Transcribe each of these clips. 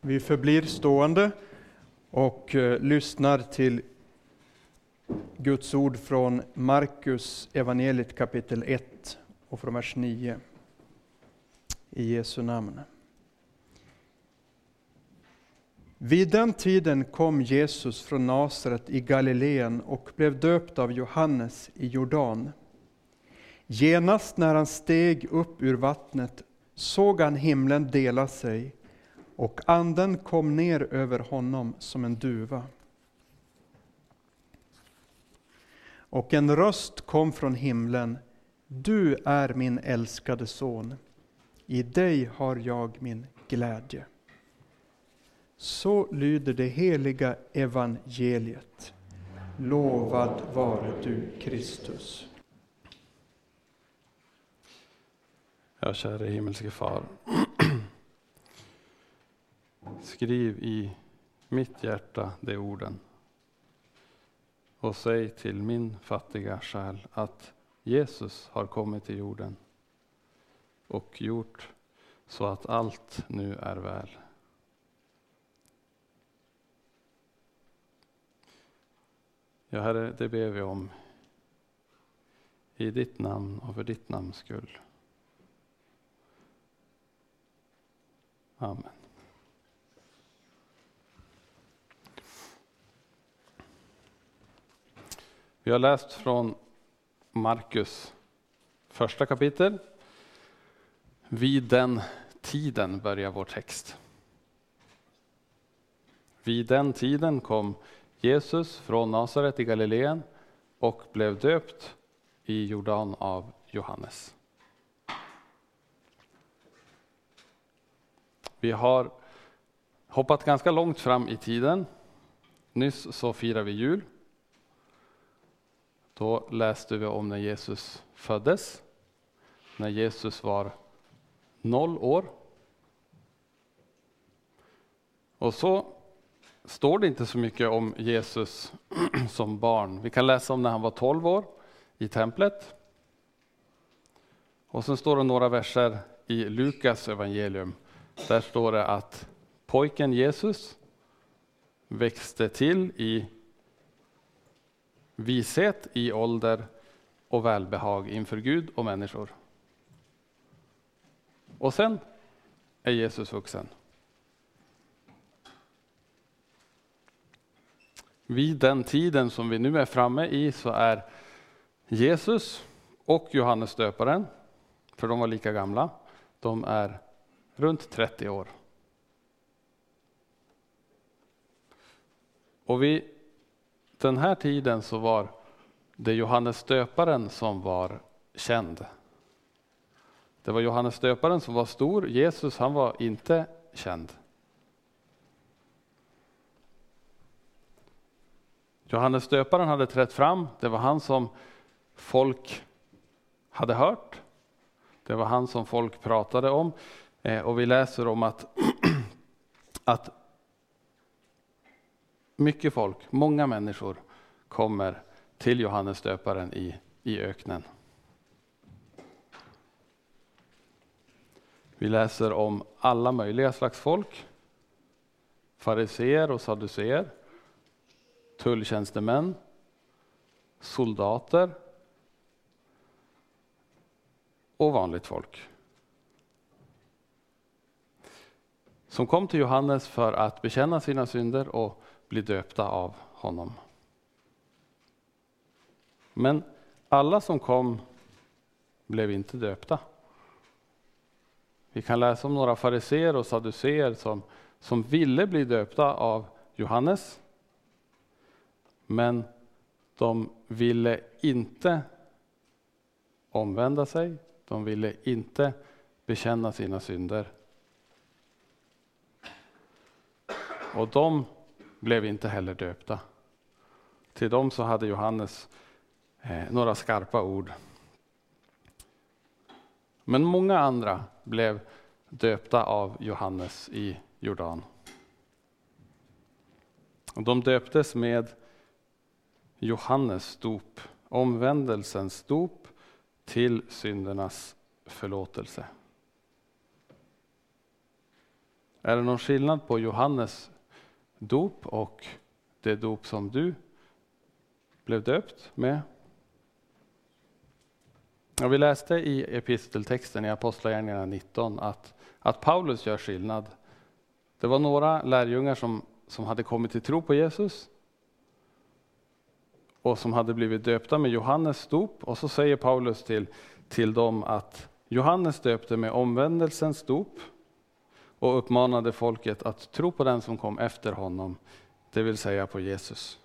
Vi förblir stående och eh, lyssnar till Guds ord från Markus evangeliet kapitel 1 och från vers 9. I Jesu namn. Vid den tiden kom Jesus från Nasaret i Galileen och blev döpt av Johannes i Jordan. Genast när han steg upp ur vattnet såg han himlen dela sig och anden kom ner över honom som en duva. Och en röst kom från himlen. Du är min älskade son. I dig har jag min glädje. Så lyder det heliga evangeliet. Lovad vare du, Kristus. Ja, käre himmelske far. Skriv i mitt hjärta de orden. Och säg till min fattiga själ att Jesus har kommit till jorden och gjort så att allt nu är väl. Ja, Herre, det ber vi om i ditt namn och för ditt namns skull. Amen. Vi har läst från Markus första kapitel. Vid den tiden börjar vår text. Vid den tiden kom Jesus från Nasaret i Galileen och blev döpt i Jordan av Johannes. Vi har hoppat ganska långt fram i tiden. Nyss så firade vi jul. Då läste vi om när Jesus föddes, när Jesus var noll år. Och så står det inte så mycket om Jesus som barn. Vi kan läsa om när han var 12 år i templet. Och sen står det några verser i Lukas evangelium. Där står det att pojken Jesus växte till i vishet, i ålder och välbehag inför Gud och människor. Och sen är Jesus vuxen. Vid den tiden som vi nu är framme i så är Jesus och Johannes döparen, för de var lika gamla, de är runt 30 år. Och vi den här tiden så var det Johannes döparen som var känd. Det var Johannes döparen som var stor, Jesus han var inte känd. Johannes döparen hade trätt fram, det var han som folk hade hört. Det var han som folk pratade om. Eh, och vi läser om att, att mycket folk, många människor kommer till Johannes döparen i, i öknen. Vi läser om alla möjliga slags folk. Fariseer och saduceer tulltjänstemän, soldater och vanligt folk. Som kom till Johannes för att bekänna sina synder och bli döpta av honom. Men alla som kom blev inte döpta. Vi kan läsa om några fariseer och saduceer som, som ville bli döpta av Johannes men de ville inte omvända sig, de ville inte bekänna sina synder. Och de blev inte heller döpta. Till dem så hade Johannes eh, några skarpa ord. Men många andra blev döpta av Johannes i Jordan. Och de döptes med Johannes dop, omvändelsens dop till syndernas förlåtelse. Är det någon skillnad på Johannes dop och det dop som du blev döpt med? Och vi läste i episteltexten i Apostlagärningarna 19 att, att Paulus gör skillnad. Det var några lärjungar som, som hade kommit till tro på Jesus och som hade blivit döpta med Johannes dop. Och så säger Paulus till, till dem att Johannes döpte med omvändelsens dop och uppmanade folket att tro på den som kom efter honom, det vill säga på Jesus.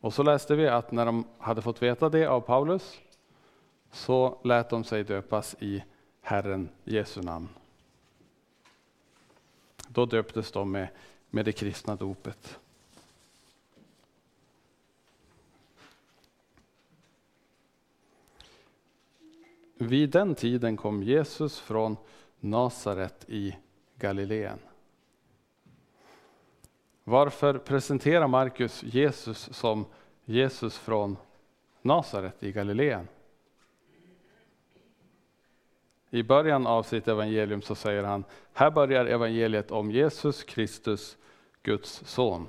Och så läste vi att när de hade fått veta det av Paulus så lät de sig döpas i Herren Jesu namn. Då döptes de med, med det kristna dopet. Vid den tiden kom Jesus från Nasaret i Galileen. Varför presenterar Markus Jesus som Jesus från Nasaret i Galileen? I början av sitt evangelium så säger han, här börjar evangeliet om Jesus Kristus, Guds son.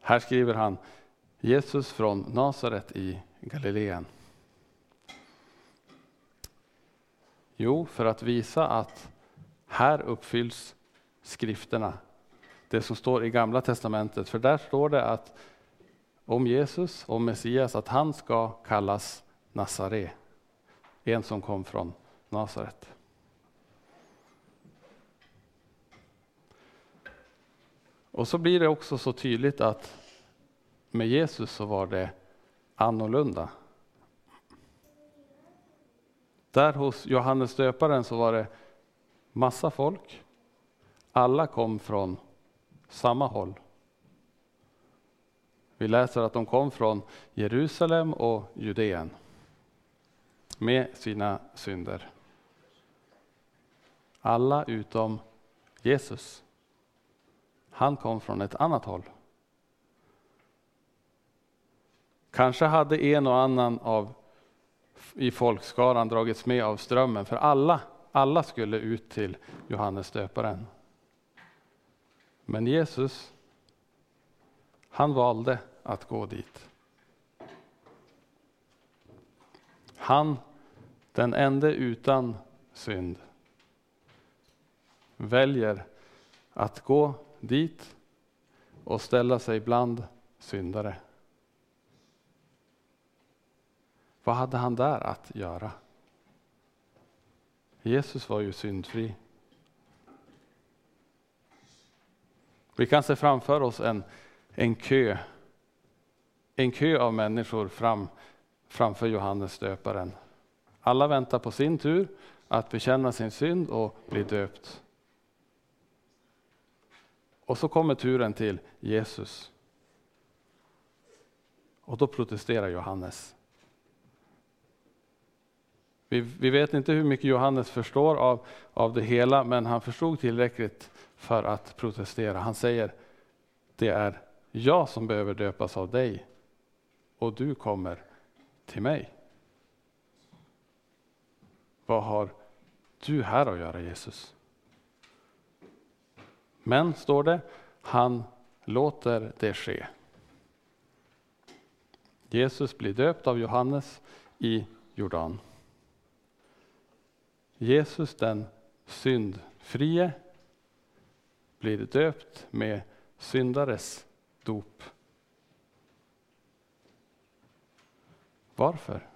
Här skriver han, Jesus från Nasaret i Galileen. Jo, för att visa att här uppfylls skrifterna. Det som står i Gamla Testamentet. För där står det att om Jesus, om Messias, att han ska kallas Nazare. En som kom från Nasaret. Och så blir det också så tydligt att med Jesus så var det annorlunda. Där hos Johannes döparen så var det massa folk. Alla kom från samma håll. Vi läser att de kom från Jerusalem och Judeen med sina synder. Alla utom Jesus. Han kom från ett annat håll. Kanske hade en och annan av i folkskaran dragits med av strömmen, för alla, alla skulle ut till Johannes döparen. Men Jesus, han valde att gå dit. Han, den ende utan synd, väljer att gå dit och ställa sig bland syndare. Vad hade han där att göra? Jesus var ju syndfri. Vi kan se framför oss en, en kö, en kö av människor fram, framför Johannes döparen. Alla väntar på sin tur att bekänna sin synd och bli döpt. Och så kommer turen till Jesus. Och då protesterar Johannes. Vi, vi, vet inte hur mycket Johannes förstår av, av det hela, men han förstod tillräckligt för att protestera. Han säger, det är jag som behöver döpas av dig och du kommer till mig. Vad har du här att göra Jesus? Men, står det, han låter det ske. Jesus blir döpt av Johannes i Jordan. Jesus den syndfrie blir döpt med syndares dop. Varför?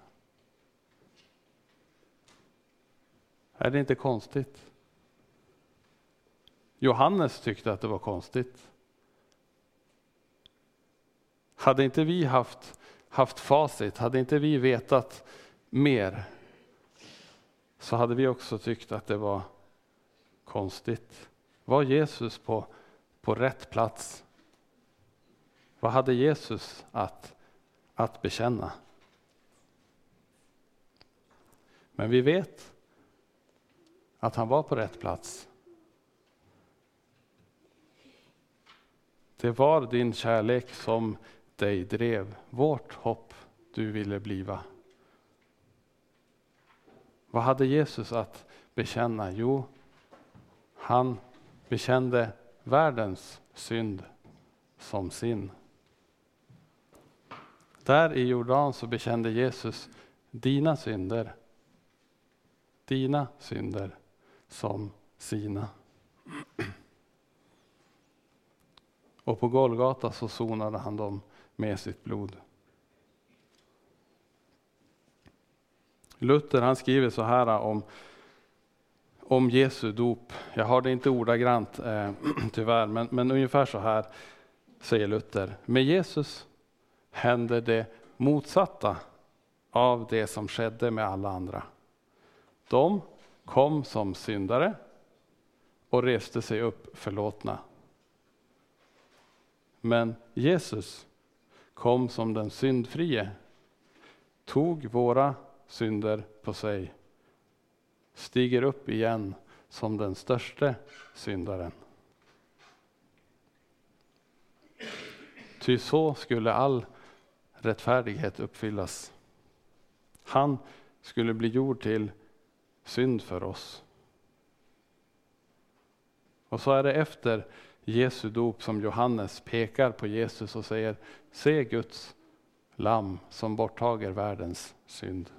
Är det inte konstigt? Johannes tyckte att det var konstigt. Hade inte vi haft, haft facit, hade inte vi vetat mer så hade vi också tyckt att det var konstigt. Var Jesus på, på rätt plats? Vad hade Jesus att, att bekänna? Men vi vet att han var på rätt plats. Det var din kärlek som dig drev, vårt hopp du ville bliva. Vad hade Jesus att bekänna? Jo, Han bekände världens synd som sin. Där i Jordan så bekände Jesus dina synder, dina synder som sina. Och på Golgata så sonade han dem med sitt blod. Luther han skriver så här om, om Jesu dop. Jag har det inte ordagrant eh, tyvärr, men, men ungefär så här säger Luther. Med Jesus hände det motsatta av det som skedde med alla andra. De kom som syndare och reste sig upp förlåtna. Men Jesus kom som den syndfrie, tog våra synder på sig, stiger upp igen som den störste syndaren. Ty så skulle all rättfärdighet uppfyllas. Han skulle bli gjord till synd för oss. Och så är det efter Jesu dop som Johannes pekar på Jesus och säger Se Guds lamm som borttager världens synd.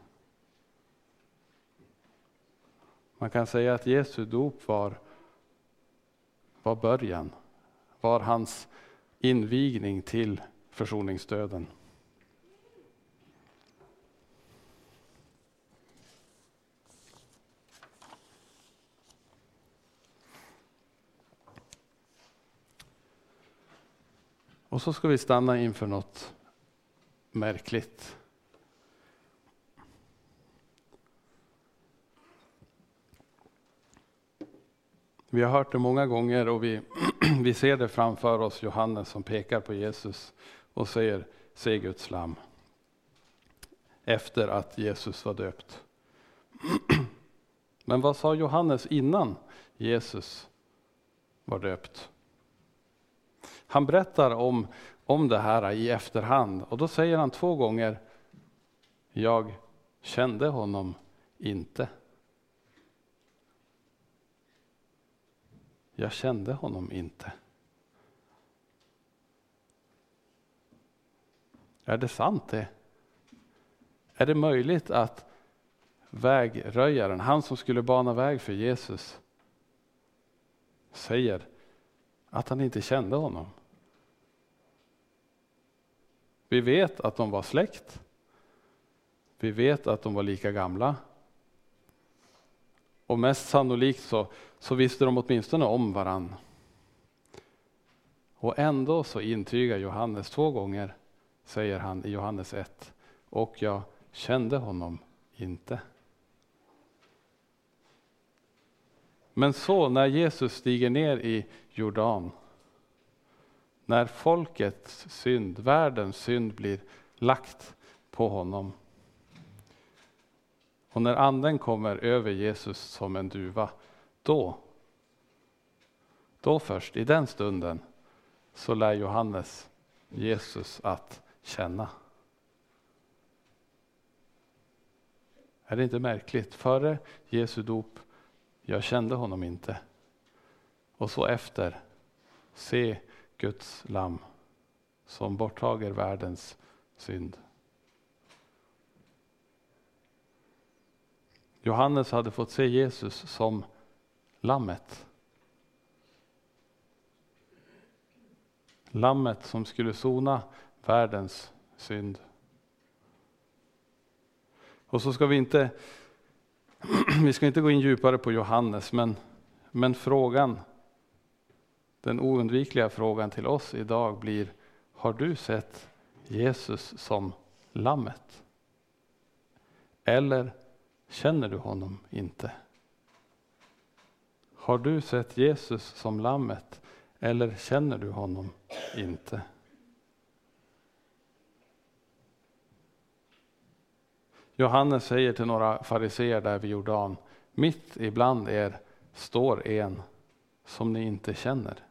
Man kan säga att Jesu dop var, var början, var hans invigning till försoningsdöden. Och så ska vi stanna inför något märkligt. Vi har hört det många gånger och vi, vi ser det framför oss, Johannes som pekar på Jesus och säger, se Guds lam. Efter att Jesus var döpt. Men vad sa Johannes innan Jesus var döpt? Han berättar om, om det här i efterhand och då säger han två gånger, jag kände honom inte. Jag kände honom inte. Är det sant det? Är det möjligt att vägröjaren, han som skulle bana väg för Jesus, säger att han inte kände honom? Vi vet att de var släkt. Vi vet att de var lika gamla. Och mest sannolikt så, så visste de åtminstone om varann. Och ändå så intygar Johannes två gånger, säger han i Johannes 1, och jag kände honom inte. Men så när Jesus stiger ner i Jordan, när folkets synd, världens synd blir lagt på honom, och när anden kommer över Jesus som en duva, då, då först, i den stunden, så lär Johannes Jesus att känna. Är det inte märkligt? Före Jesu dop, jag kände honom inte. Och så efter, se Guds lamm som borttager världens synd. Johannes hade fått se Jesus som lammet. Lammet som skulle sona världens synd. Och så ska vi inte, vi ska inte gå in djupare på Johannes, men, men frågan, den oundvikliga frågan till oss idag blir, har du sett Jesus som lammet? Eller Känner du honom inte? Har du sett Jesus som lammet eller känner du honom inte? Johannes säger till några fariseer där vid Jordan, mitt ibland er står en som ni inte känner.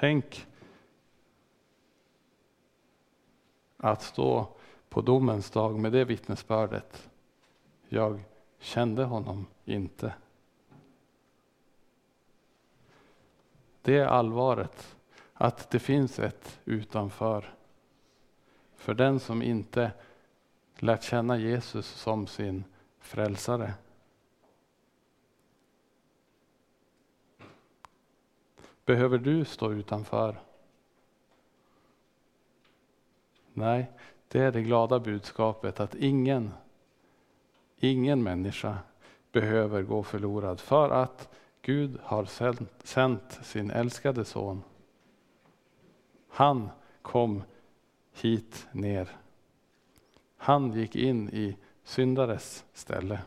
Tänk att stå på domens dag med det vittnesbördet. Jag kände honom inte. Det är allvaret, att det finns ett utanför. För den som inte lärt känna Jesus som sin frälsare. Behöver du stå utanför? Nej, det är det glada budskapet att ingen, ingen människa behöver gå förlorad för att Gud har sänt sin älskade son. Han kom hit ner. Han gick in i syndares ställe.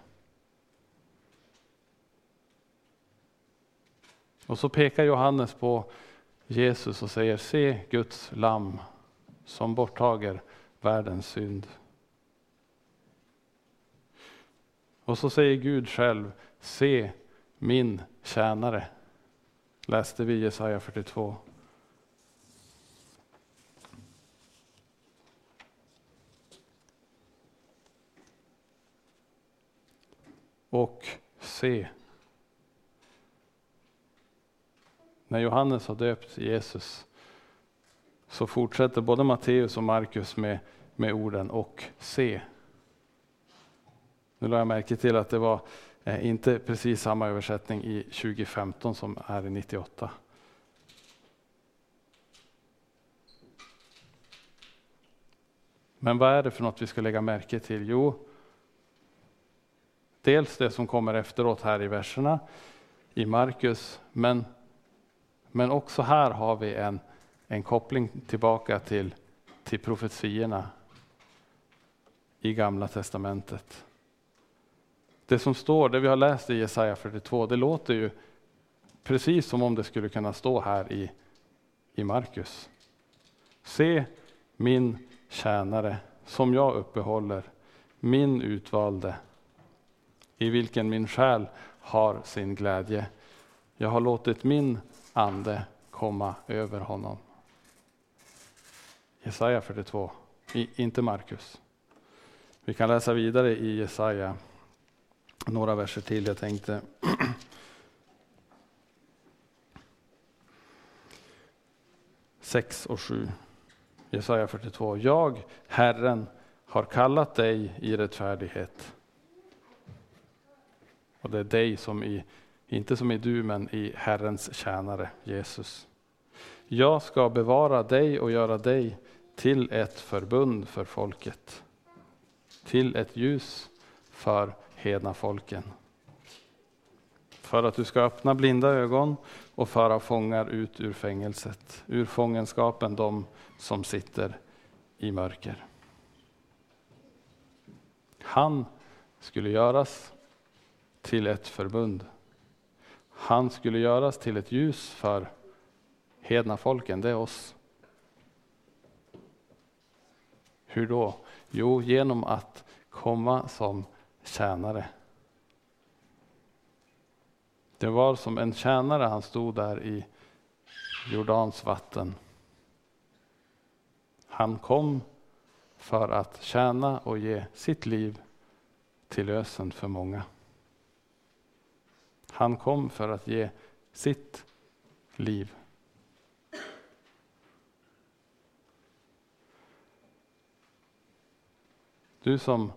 Och så pekar Johannes på Jesus och säger, se Guds lamm som borttager världens synd. Och så säger Gud själv, se min tjänare. Läste vi Jesaja 42. Och se. När Johannes har döpt Jesus så fortsätter både Matteus och Markus med, med orden och se. Nu lade jag märke till att det var eh, inte precis samma översättning i 2015 som är i 98. Men vad är det för något vi ska lägga märke till? Jo, dels det som kommer efteråt här i verserna i Markus, men, men också här har vi en en koppling tillbaka till, till profetierna i Gamla Testamentet. Det som står, det vi har läst i Jesaja 42, det låter ju precis som om det skulle kunna stå här i, i Markus. Se min tjänare som jag uppehåller, min utvalde, i vilken min själ har sin glädje. Jag har låtit min ande komma över honom. Jesaja 42, inte Markus. Vi kan läsa vidare i Jesaja, några verser till jag tänkte. Sex och sju. Jesaja 42. Jag, Herren, har kallat dig i rättfärdighet. Och det är dig som i, inte som i du, men i Herrens tjänare, Jesus. Jag ska bevara dig och göra dig till ett förbund för folket. Till ett ljus för hedna folken. För att du ska öppna blinda ögon och föra fångar ut ur fängelset, ur fångenskapen de som sitter i mörker. Han skulle göras till ett förbund. Han skulle göras till ett ljus för hedna folken, det är oss. Hur då? Jo, genom att komma som tjänare. Det var som en tjänare han stod där i Jordans vatten. Han kom för att tjäna och ge sitt liv till lösen för många. Han kom för att ge sitt liv Du som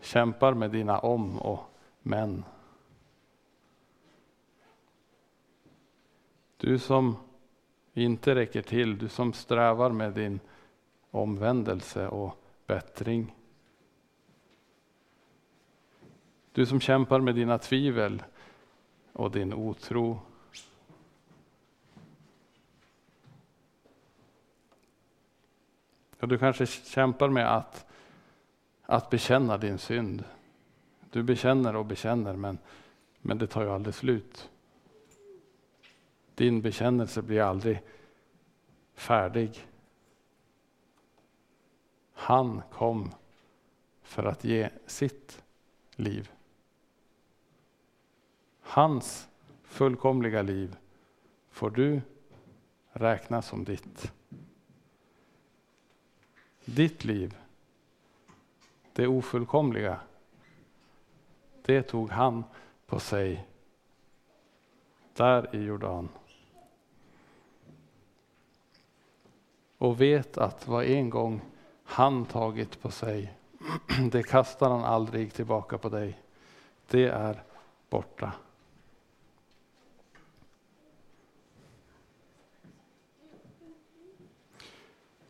kämpar med dina om och men. Du som inte räcker till, du som strävar med din omvändelse och bättring. Du som kämpar med dina tvivel och din otro. Och du kanske kämpar med att att bekänna din synd. Du bekänner och bekänner, men, men det tar ju aldrig slut. Din bekännelse blir aldrig färdig. Han kom för att ge sitt liv. Hans fullkomliga liv får du räkna som ditt. ditt liv, det ofullkomliga, det tog han på sig där i Jordan. Och vet att vad en gång han tagit på sig, det kastar han aldrig tillbaka på dig. Det är borta.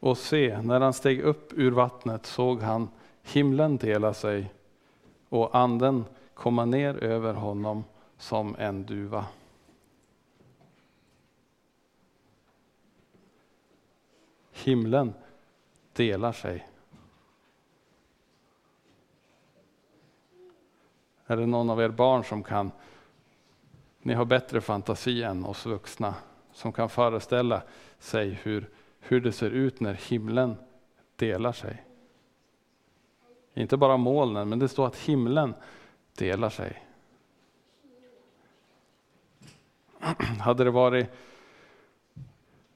Och se, när han steg upp ur vattnet såg han himlen dela sig och anden komma ner över honom som en duva. Himlen delar sig. Är det någon av er barn som kan, ni har bättre fantasi än oss vuxna, som kan föreställa sig hur, hur det ser ut när himlen delar sig? Inte bara molnen, men det står att himlen delar sig. Hade det varit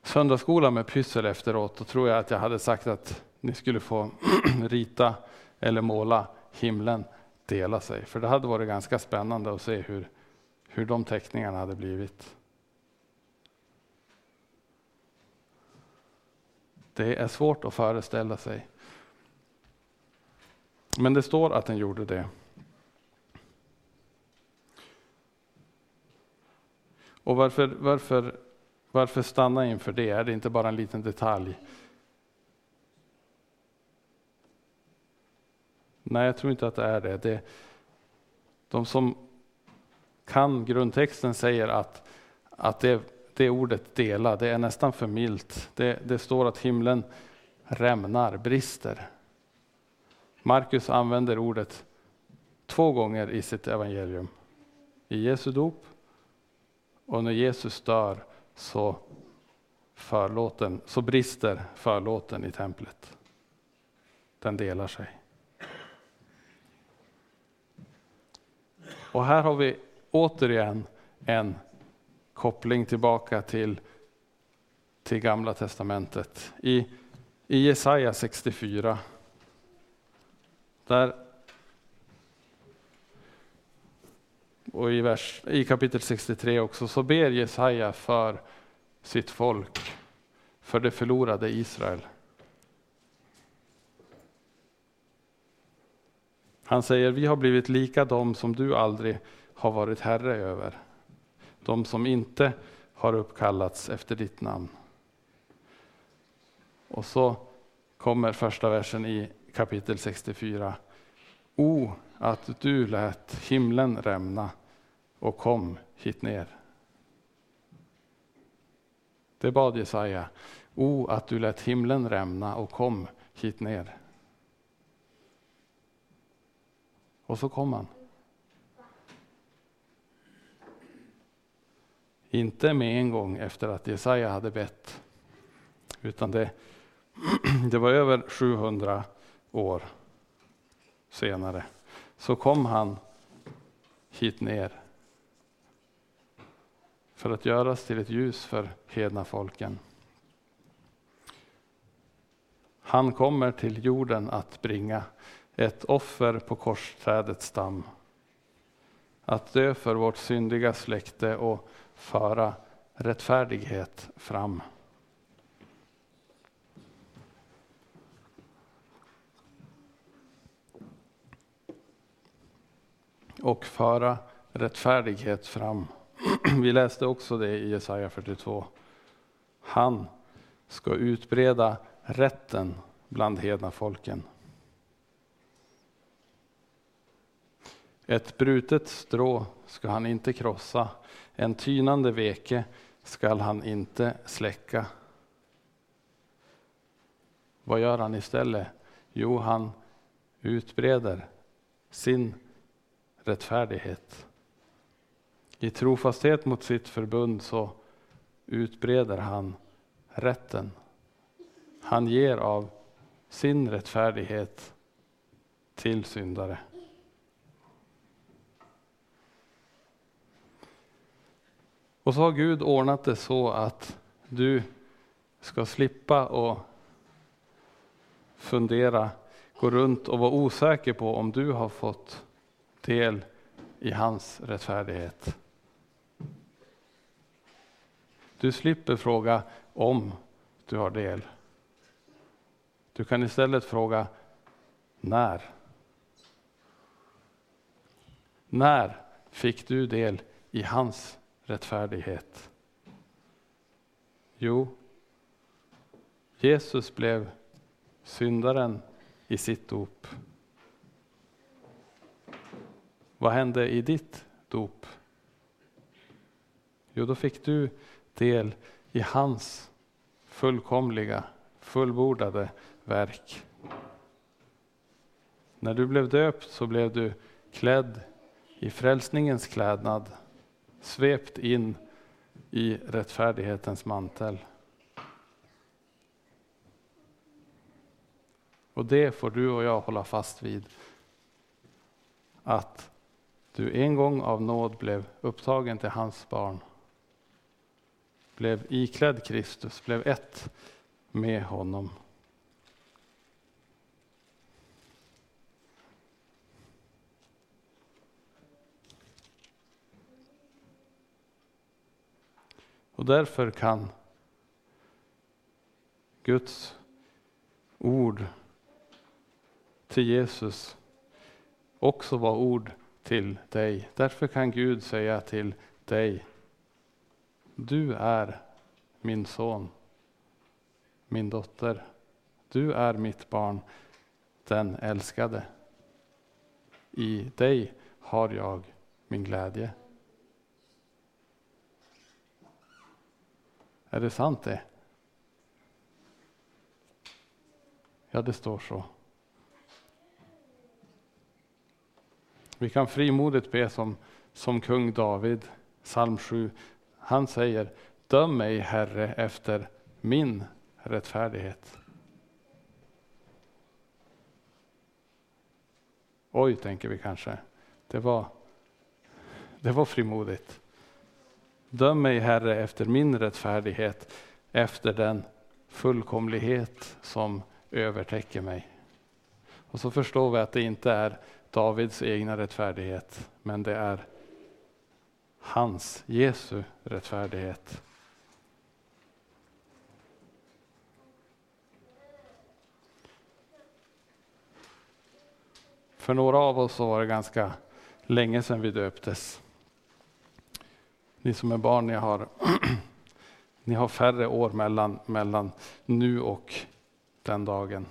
söndagsskola med pyssel efteråt, då tror jag att jag hade sagt att ni skulle få rita eller måla himlen dela sig. För det hade varit ganska spännande att se hur, hur de teckningarna hade blivit. Det är svårt att föreställa sig. Men det står att den gjorde det. Och varför, varför, varför stanna inför det? Är det inte bara en liten detalj? Nej, jag tror inte att det är det. det de som kan grundtexten säger att, att det, det ordet dela, det är nästan för milt. Det, det står att himlen rämnar, brister. Markus använder ordet två gånger i sitt evangelium. I Jesu dop och när Jesus dör så, förlåten, så brister förlåten i templet. Den delar sig. Och här har vi återigen en koppling tillbaka till, till Gamla Testamentet. I, i Jesaja 64, där och i, vers, i kapitel 63 också, så ber Jesaja för sitt folk, för det förlorade Israel. Han säger, vi har blivit lika dem som du aldrig har varit herre över. De som inte har uppkallats efter ditt namn. Och så kommer första versen i kapitel 64. O, att du lät himlen rämna och kom hit ner. Det bad Jesaja. O, att du lät himlen rämna och kom hit ner. Och så kom han. Inte med en gång efter att Jesaja hade bett, utan det, det var över 700 år senare. Så kom han hit ner för att göras till ett ljus för hedna folken. Han kommer till jorden att bringa ett offer på korsträdets stam. Att dö för vårt syndiga släkte och föra rättfärdighet fram. Och föra rättfärdighet fram. Vi läste också det i Jesaja 42. Han ska utbreda rätten bland hedna folken. Ett brutet strå ska han inte krossa, en tynande veke skall han inte släcka. Vad gör han istället? Jo, han utbreder sin rättfärdighet. I trofasthet mot sitt förbund så utbreder han rätten. Han ger av sin rättfärdighet till syndare. Och så har Gud ordnat det så att du ska slippa och fundera, gå runt och vara osäker på om du har fått del i hans rättfärdighet. Du slipper fråga om du har del. Du kan istället fråga när. När fick du del i hans rättfärdighet? Jo, Jesus blev syndaren i sitt dop. Vad hände i ditt dop? Jo, då fick du del i hans fullkomliga, fullbordade verk. När du blev döpt så blev du klädd i frälsningens klädnad, svept in i rättfärdighetens mantel. Och det får du och jag hålla fast vid. Att du en gång av nåd blev upptagen till hans barn. Blev iklädd Kristus, blev ett med honom. Och därför kan Guds ord till Jesus också vara ord till dig. Därför kan Gud säga till dig, du är min son, min dotter. Du är mitt barn, den älskade. I dig har jag min glädje. Är det sant det? Ja, det står så. Vi kan frimodigt be som, som kung David, psalm 7. Han säger, döm mig Herre efter min rättfärdighet. Oj, tänker vi kanske. Det var, det var frimodigt. Döm mig Herre efter min rättfärdighet, efter den fullkomlighet som övertäcker mig. Och så förstår vi att det inte är Davids egna rättfärdighet, men det är hans, Jesu rättfärdighet. För några av oss så var det ganska länge sedan vi döptes. Ni som är barn, ni har, ni har färre år mellan, mellan nu och den dagen.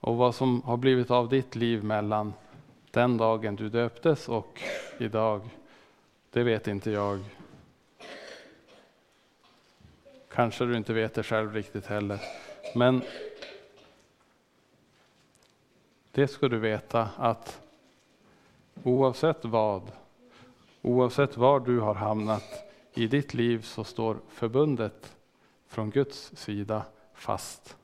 Och vad som har blivit av ditt liv mellan den dagen du döptes och idag, det vet inte jag. Kanske du inte vet det själv riktigt heller. Men det ska du veta att oavsett vad, oavsett var du har hamnat i ditt liv så står förbundet från Guds sida fast.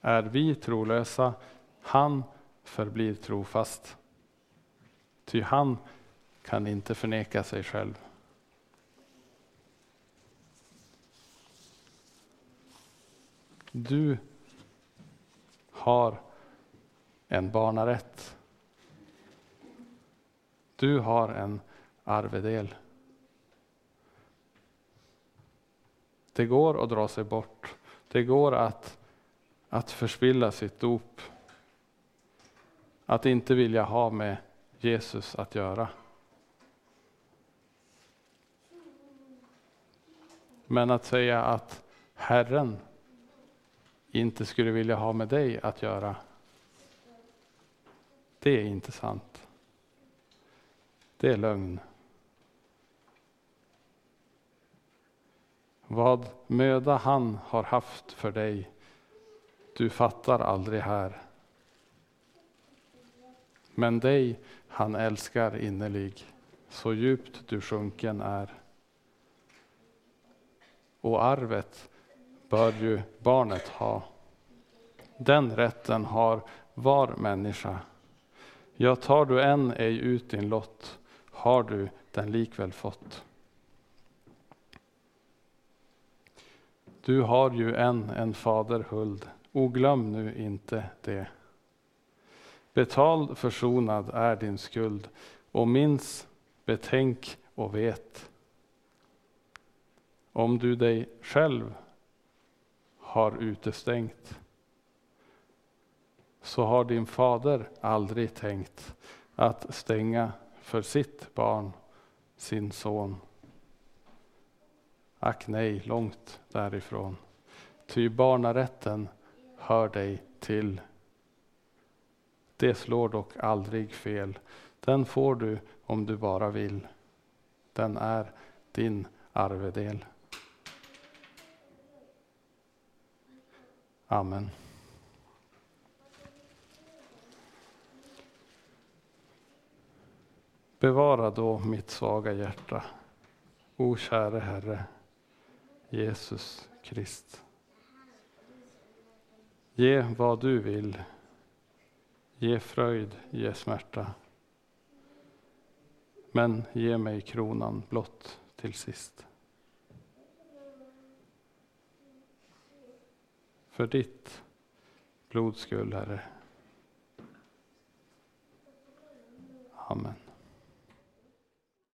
Är vi trolösa, han förblir trofast. Ty han kan inte förneka sig själv. Du har en barnarätt. Du har en arvedel. Det går att dra sig bort. Det går att att förspilla sitt dop. Att inte vilja ha med Jesus att göra. Men att säga att Herren inte skulle vilja ha med dig att göra. Det är inte sant. Det är lögn. Vad möda han har haft för dig du fattar aldrig här. Men dig han älskar innerlig, så djupt du sjunken är. Och arvet bör ju barnet ha. Den rätten har var människa. Ja, tar du än ej ut din lott, har du den likväl fått. Du har ju än en fader huld, o glöm nu inte det. Betald, försonad är din skuld, och minns, betänk och vet. Om du dig själv har utestängt, så har din fader aldrig tänkt att stänga för sitt barn, sin son. Ack nej, långt därifrån. Ty barnarätten hör dig till. Det slår dock aldrig fel. Den får du om du bara vill. Den är din arvedel. Amen. Bevara då mitt svaga hjärta, o käre Herre, Jesus Krist. Ge vad du vill, ge fröjd, ge smärta. Men ge mig kronan blott till sist. För ditt blods skull, Herre. Amen.